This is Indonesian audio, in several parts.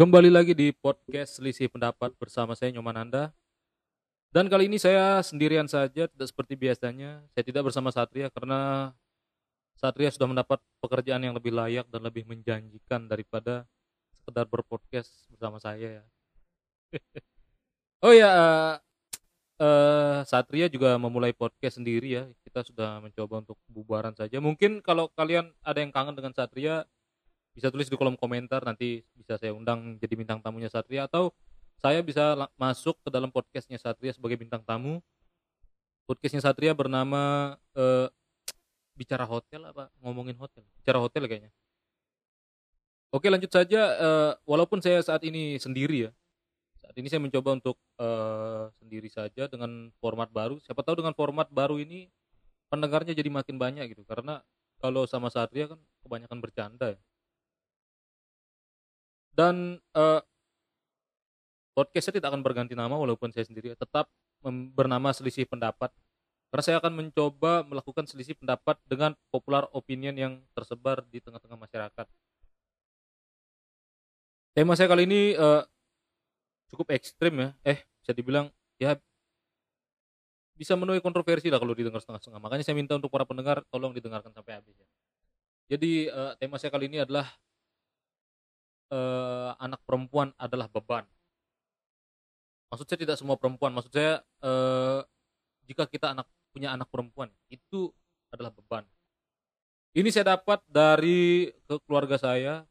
Kembali lagi di podcast Selisih Pendapat bersama saya Nyoman Anda. Dan kali ini saya sendirian saja, tidak seperti biasanya. Saya tidak bersama Satria karena Satria sudah mendapat pekerjaan yang lebih layak dan lebih menjanjikan daripada sekedar berpodcast bersama saya ya. oh ya, uh, Satria juga memulai podcast sendiri ya. Kita sudah mencoba untuk bubaran saja. Mungkin kalau kalian ada yang kangen dengan Satria, bisa tulis di kolom komentar nanti bisa saya undang jadi bintang tamunya Satria atau saya bisa masuk ke dalam podcastnya Satria sebagai bintang tamu. Podcastnya Satria bernama uh, bicara hotel apa? Ngomongin hotel. Bicara hotel kayaknya. Oke lanjut saja uh, walaupun saya saat ini sendiri ya. Saat ini saya mencoba untuk uh, sendiri saja dengan format baru. Siapa tahu dengan format baru ini pendengarnya jadi makin banyak gitu. Karena kalau sama Satria kan kebanyakan bercanda ya dan uh, podcastnya tidak akan berganti nama walaupun saya sendiri tetap bernama selisih pendapat. Karena saya akan mencoba melakukan selisih pendapat dengan popular opinion yang tersebar di tengah-tengah masyarakat. Tema saya kali ini uh, cukup ekstrim ya. Eh bisa dibilang ya bisa menuai kontroversi lah kalau didengar setengah-setengah. Makanya saya minta untuk para pendengar tolong didengarkan sampai habis ya. Jadi uh, tema saya kali ini adalah uh, anak perempuan adalah beban. Maksud saya tidak semua perempuan, maksud saya uh, jika kita anak punya anak perempuan itu adalah beban. Ini saya dapat dari ke keluarga saya.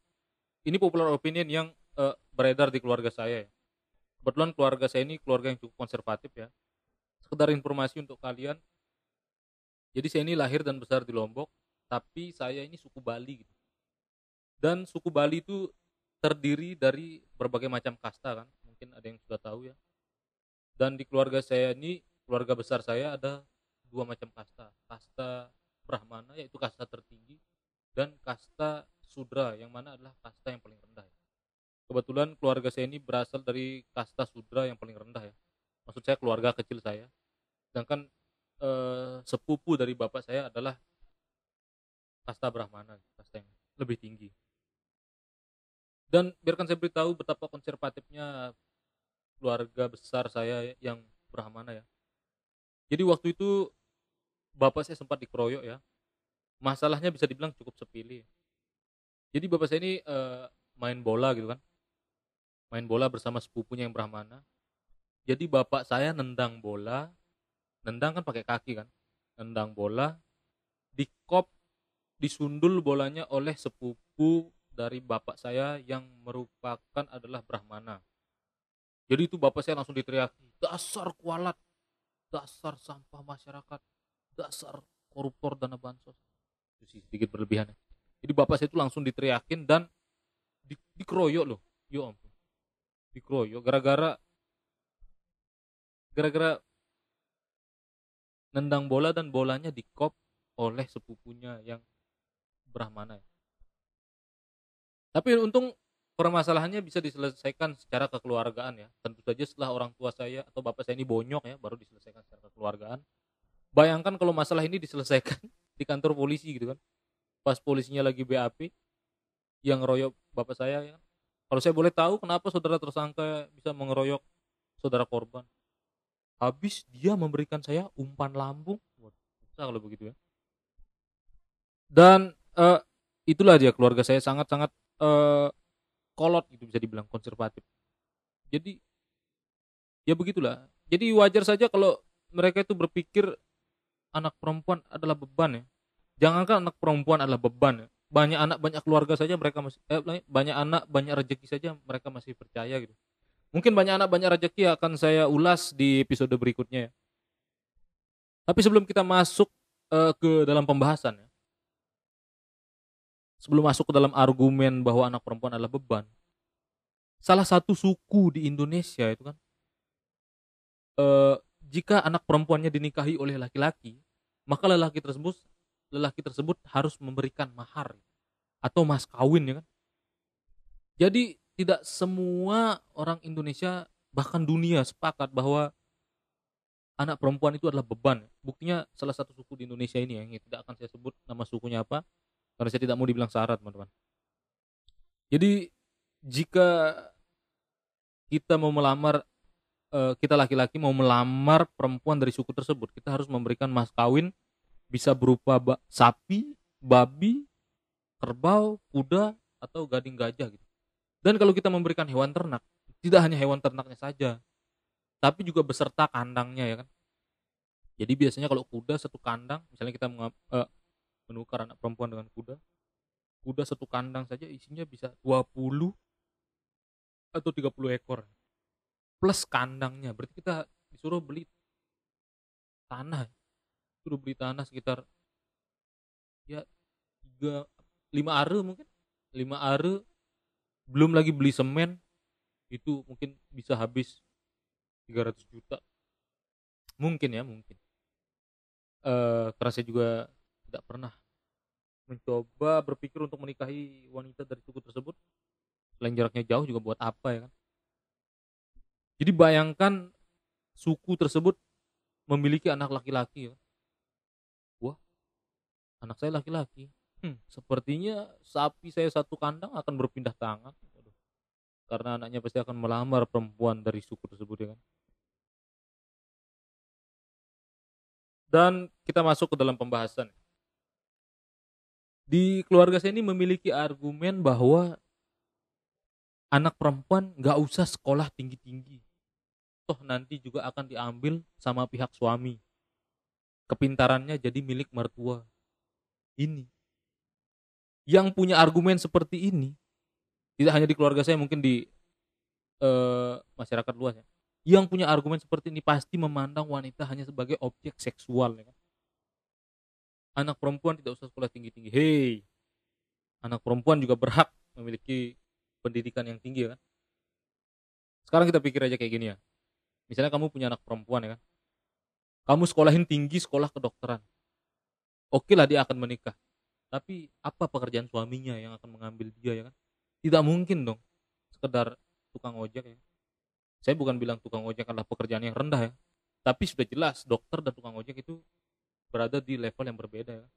Ini popular opinion yang uh, beredar di keluarga saya. Kebetulan keluarga saya ini keluarga yang cukup konservatif ya. Sekedar informasi untuk kalian. Jadi saya ini lahir dan besar di Lombok, tapi saya ini suku Bali gitu. Dan suku Bali itu terdiri dari berbagai macam kasta kan mungkin ada yang sudah tahu ya. Dan di keluarga saya ini keluarga besar saya ada dua macam kasta. Kasta Brahmana yaitu kasta tertinggi dan kasta Sudra yang mana adalah kasta yang paling rendah ya. kebetulan keluarga saya ini berasal dari kasta Sudra yang paling rendah ya. Maksud saya keluarga kecil saya. Sedangkan eh, sepupu dari bapak saya adalah kasta Brahmana kasta yang lebih tinggi dan biarkan saya beritahu betapa konservatifnya keluarga besar saya yang Brahmana ya. Jadi waktu itu bapak saya sempat dikeroyok ya. Masalahnya bisa dibilang cukup sepilih jadi bapak saya ini uh, main bola gitu kan. Main bola bersama sepupunya yang Brahmana. Jadi bapak saya nendang bola. Nendang kan pakai kaki kan. Nendang bola. Di kop disundul bolanya oleh sepupu dari bapak saya yang merupakan adalah Brahmana. Jadi itu bapak saya langsung diteriaki, dasar kualat, dasar sampah masyarakat, dasar koruptor dana bansos. Itu sih sedikit berlebihan. Jadi bapak saya itu langsung diteriakin dan di, dikeroyok loh. Yo ampun. Dikeroyok gara-gara gara-gara nendang bola dan bolanya dikop oleh sepupunya yang Brahmana ya. Tapi untung permasalahannya bisa diselesaikan secara kekeluargaan ya. Tentu saja setelah orang tua saya atau bapak saya ini bonyok ya baru diselesaikan secara kekeluargaan. Bayangkan kalau masalah ini diselesaikan di kantor polisi gitu kan. Pas polisinya lagi BAP yang ngeroyok bapak saya ya. Kalau saya boleh tahu kenapa saudara tersangka bisa mengeroyok saudara korban. Habis dia memberikan saya umpan lambung. Wah, kalau begitu ya. Dan uh, itulah dia keluarga saya sangat-sangat uh, kolot gitu bisa dibilang konservatif. Jadi ya begitulah. Jadi wajar saja kalau mereka itu berpikir anak perempuan adalah beban ya. Jangankan anak perempuan adalah beban ya. Banyak anak banyak keluarga saja mereka masih eh, banyak anak banyak rezeki saja mereka masih percaya gitu. Mungkin banyak anak banyak rezeki akan saya ulas di episode berikutnya ya. Tapi sebelum kita masuk uh, ke dalam pembahasan ya sebelum masuk ke dalam argumen bahwa anak perempuan adalah beban salah satu suku di Indonesia itu kan e, jika anak perempuannya dinikahi oleh laki-laki maka lelaki tersebut lelaki tersebut harus memberikan mahar atau mas kawin ya kan? Jadi tidak semua orang Indonesia bahkan dunia sepakat bahwa anak perempuan itu adalah beban. Buktinya salah satu suku di Indonesia ini ya, yang tidak akan saya sebut nama sukunya apa karena saya tidak mau dibilang syarat teman-teman. Jadi jika kita mau melamar uh, kita laki-laki mau melamar perempuan dari suku tersebut kita harus memberikan mas kawin bisa berupa sapi babi kerbau kuda atau gading gajah gitu. Dan kalau kita memberikan hewan ternak tidak hanya hewan ternaknya saja tapi juga beserta kandangnya ya kan? Jadi biasanya kalau kuda satu kandang misalnya kita uh, menukar anak perempuan dengan kuda. Kuda satu kandang saja isinya bisa 20 atau 30 ekor. Plus kandangnya. Berarti kita disuruh beli tanah. Suruh beli tanah sekitar ya tiga lima are mungkin. Lima are belum lagi beli semen itu mungkin bisa habis 300 juta. Mungkin ya mungkin. Eh kerasa juga tidak pernah mencoba berpikir untuk menikahi wanita dari suku tersebut. Selain jaraknya jauh juga buat apa ya kan? Jadi bayangkan suku tersebut memiliki anak laki-laki ya. Wah anak saya laki-laki. Hmm, sepertinya sapi saya satu kandang akan berpindah tangan. Karena anaknya pasti akan melamar perempuan dari suku tersebut ya kan? Dan kita masuk ke dalam pembahasan di keluarga saya ini memiliki argumen bahwa anak perempuan nggak usah sekolah tinggi-tinggi. Toh nanti juga akan diambil sama pihak suami. Kepintarannya jadi milik mertua. Ini. Yang punya argumen seperti ini, tidak hanya di keluarga saya, mungkin di uh, masyarakat luas ya. Yang punya argumen seperti ini pasti memandang wanita hanya sebagai objek seksual. Ya kan? Anak perempuan tidak usah sekolah tinggi-tinggi. Hei, anak perempuan juga berhak memiliki pendidikan yang tinggi kan. Sekarang kita pikir aja kayak gini ya. Misalnya kamu punya anak perempuan ya kan. Kamu sekolahin tinggi sekolah kedokteran. Oke lah dia akan menikah. Tapi apa pekerjaan suaminya yang akan mengambil dia ya kan? Tidak mungkin dong sekedar tukang ojek ya. Saya bukan bilang tukang ojek adalah pekerjaan yang rendah ya. Tapi sudah jelas dokter dan tukang ojek itu berada di level yang berbeda. Ya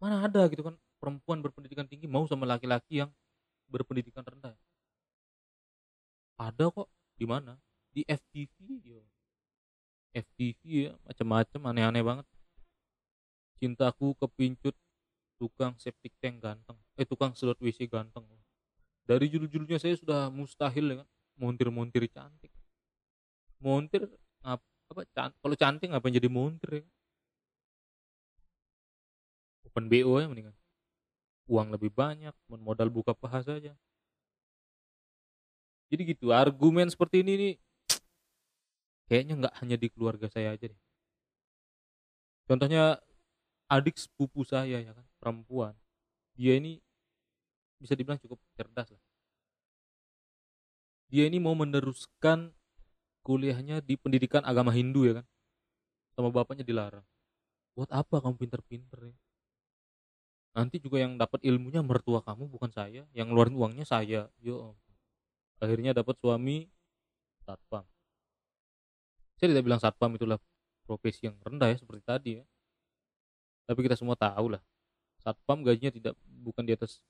mana ada gitu kan perempuan berpendidikan tinggi mau sama laki-laki yang berpendidikan rendah. Ada kok di mana? Di FTV yo. FTV ya macam-macam aneh-aneh banget. Cintaku kepincut tukang septic tank ganteng. Eh tukang sedot WC ganteng. Dari judul-judulnya saya sudah mustahil ya kan montir-montir cantik. Montir ngap apa can, kalau cantik ngapain jadi montir ya? Open BO ya mendingan. Uang lebih banyak modal buka paha saja. Jadi gitu argumen seperti ini nih kayaknya nggak hanya di keluarga saya aja deh. Contohnya adik sepupu saya ya kan perempuan. Dia ini bisa dibilang cukup cerdas lah. Dia ini mau meneruskan kuliahnya di pendidikan agama Hindu ya kan? Sama bapaknya dilarang. Buat apa kamu pinter-pinter ya? Nanti juga yang dapat ilmunya mertua kamu bukan saya. Yang ngeluarin uangnya saya. Yo akhirnya dapat suami satpam. Saya tidak bilang satpam itulah profesi yang rendah ya seperti tadi ya. Tapi kita semua tahu lah satpam gajinya tidak bukan di atas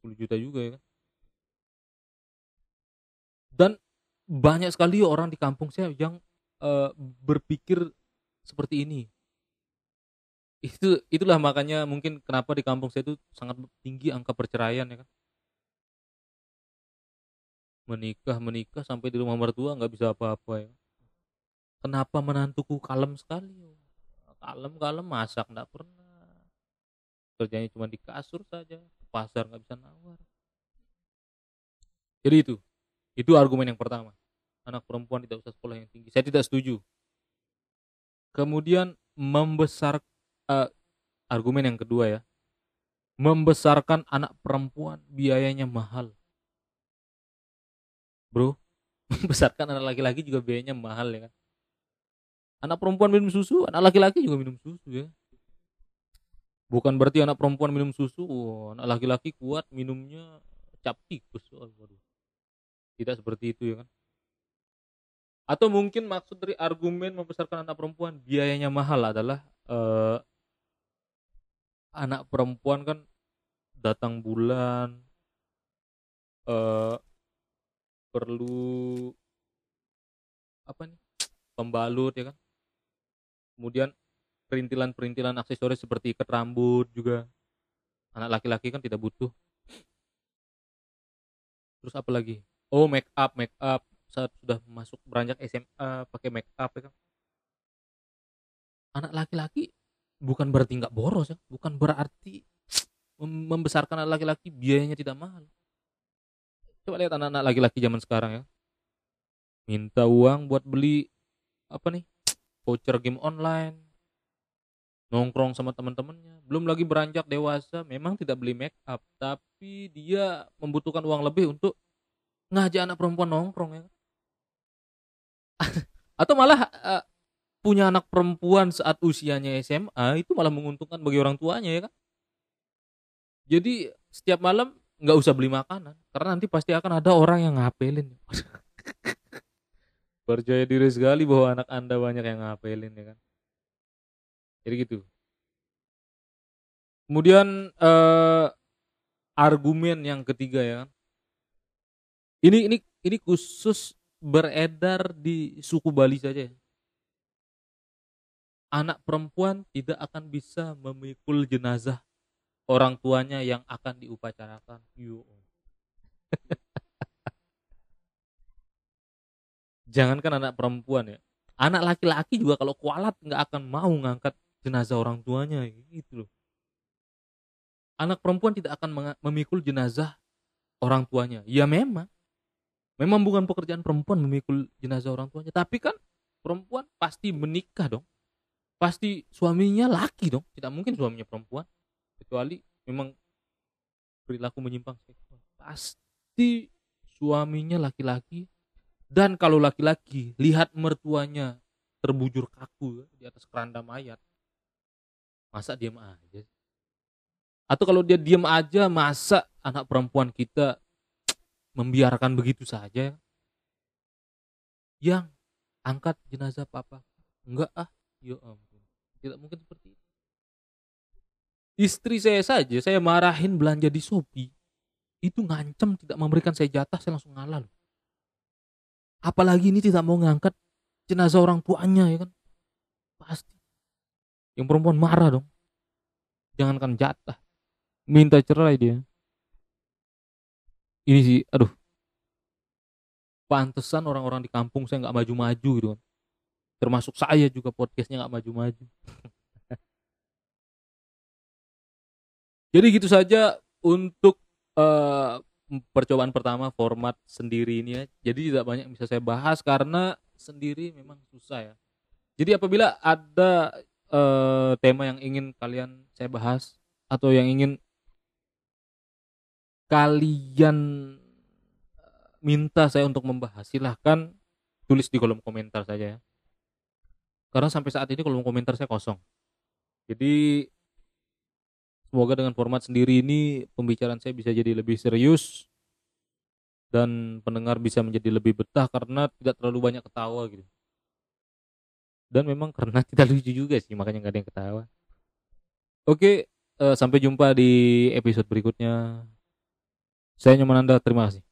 10 juta juga ya kan? Dan banyak sekali orang di kampung saya yang uh, berpikir seperti ini. Itu itulah makanya mungkin kenapa di kampung saya itu sangat tinggi angka perceraian ya kan? Menikah menikah sampai di rumah mertua nggak bisa apa-apa ya. Kenapa menantuku kalem sekali kalem kalem masak nggak pernah. Kerjanya cuma di kasur saja pasar nggak bisa nawar. Jadi itu itu argumen yang pertama anak perempuan tidak usah sekolah yang tinggi. Saya tidak setuju. Kemudian membesar uh, argumen yang kedua ya. Membesarkan anak perempuan biayanya mahal. Bro, membesarkan anak laki-laki juga biayanya mahal ya kan. Anak perempuan minum susu, anak laki-laki juga minum susu ya. Bukan berarti anak perempuan minum susu, oh, anak laki-laki kuat minumnya cap tikus. Oh, waduh. Tidak seperti itu ya kan atau mungkin maksud dari argumen membesarkan anak perempuan biayanya mahal adalah uh, anak perempuan kan datang bulan uh, perlu apa nih? Pembalut ya kan? Kemudian perintilan-perintilan aksesoris seperti ikat rambut juga. Anak laki-laki kan tidak butuh. Terus apa lagi? Oh make up make up saat sudah masuk beranjak SMA pakai make up ya kan. Anak laki-laki bukan berarti nggak boros ya bukan berarti membesarkan anak laki-laki biayanya tidak mahal. Coba lihat anak-anak laki-laki zaman sekarang ya. Minta uang buat beli apa nih voucher game online. Nongkrong sama teman-temannya. Belum lagi beranjak dewasa memang tidak beli make up tapi dia membutuhkan uang lebih untuk ngajak anak perempuan nongkrong ya atau malah uh, punya anak perempuan saat usianya SMA itu malah menguntungkan bagi orang tuanya ya kan? Jadi setiap malam nggak usah beli makanan karena nanti pasti akan ada orang yang ngapelin. Percaya diri sekali bahwa anak anda banyak yang ngapelin ya kan? Jadi gitu. Kemudian eh, argumen yang ketiga ya kan? Ini ini ini khusus beredar di suku Bali saja anak perempuan tidak akan bisa memikul jenazah orang tuanya yang akan diupacarakan. Yo. Jangankan anak perempuan ya, anak laki-laki juga kalau kualat nggak akan mau ngangkat jenazah orang tuanya gitu loh. Anak perempuan tidak akan memikul jenazah orang tuanya. Ya memang, memang bukan pekerjaan perempuan memikul jenazah orang tuanya, tapi kan perempuan pasti menikah dong, pasti suaminya laki dong, tidak mungkin suaminya perempuan. Kecuali memang perilaku menyimpang seksual pasti suaminya laki-laki. Dan kalau laki-laki lihat mertuanya terbujur kaku di atas keranda mayat masa diam aja atau kalau dia diam aja masa anak perempuan kita membiarkan begitu saja? Yang angkat jenazah papa. Enggak ah. Ya ampun. Tidak mungkin seperti itu. Istri saya saja saya marahin belanja di Shopee. Itu ngancem tidak memberikan saya jatah saya langsung ngalah loh. apalagi ini tidak mau ngangkat jenazah orang tuanya ya kan? Pasti. Yang perempuan marah dong. Jangankan jatah. Minta cerai dia ini sih aduh pantesan orang-orang di kampung saya nggak maju-maju gitu kan termasuk saya juga podcastnya nggak maju-maju Jadi gitu saja untuk uh, percobaan pertama format sendiri ini ya. Jadi tidak banyak bisa saya bahas karena sendiri memang susah ya. Jadi apabila ada uh, tema yang ingin kalian saya bahas atau yang ingin kalian eh, minta saya untuk membahas silahkan tulis di kolom komentar saja ya. Karena sampai saat ini kolom komentar saya kosong. Jadi Semoga dengan format sendiri ini pembicaraan saya bisa jadi lebih serius dan pendengar bisa menjadi lebih betah karena tidak terlalu banyak ketawa gitu. Dan memang karena tidak lucu juga sih makanya nggak ada yang ketawa. Oke, uh, sampai jumpa di episode berikutnya. Saya Nyoman Anda, terima kasih.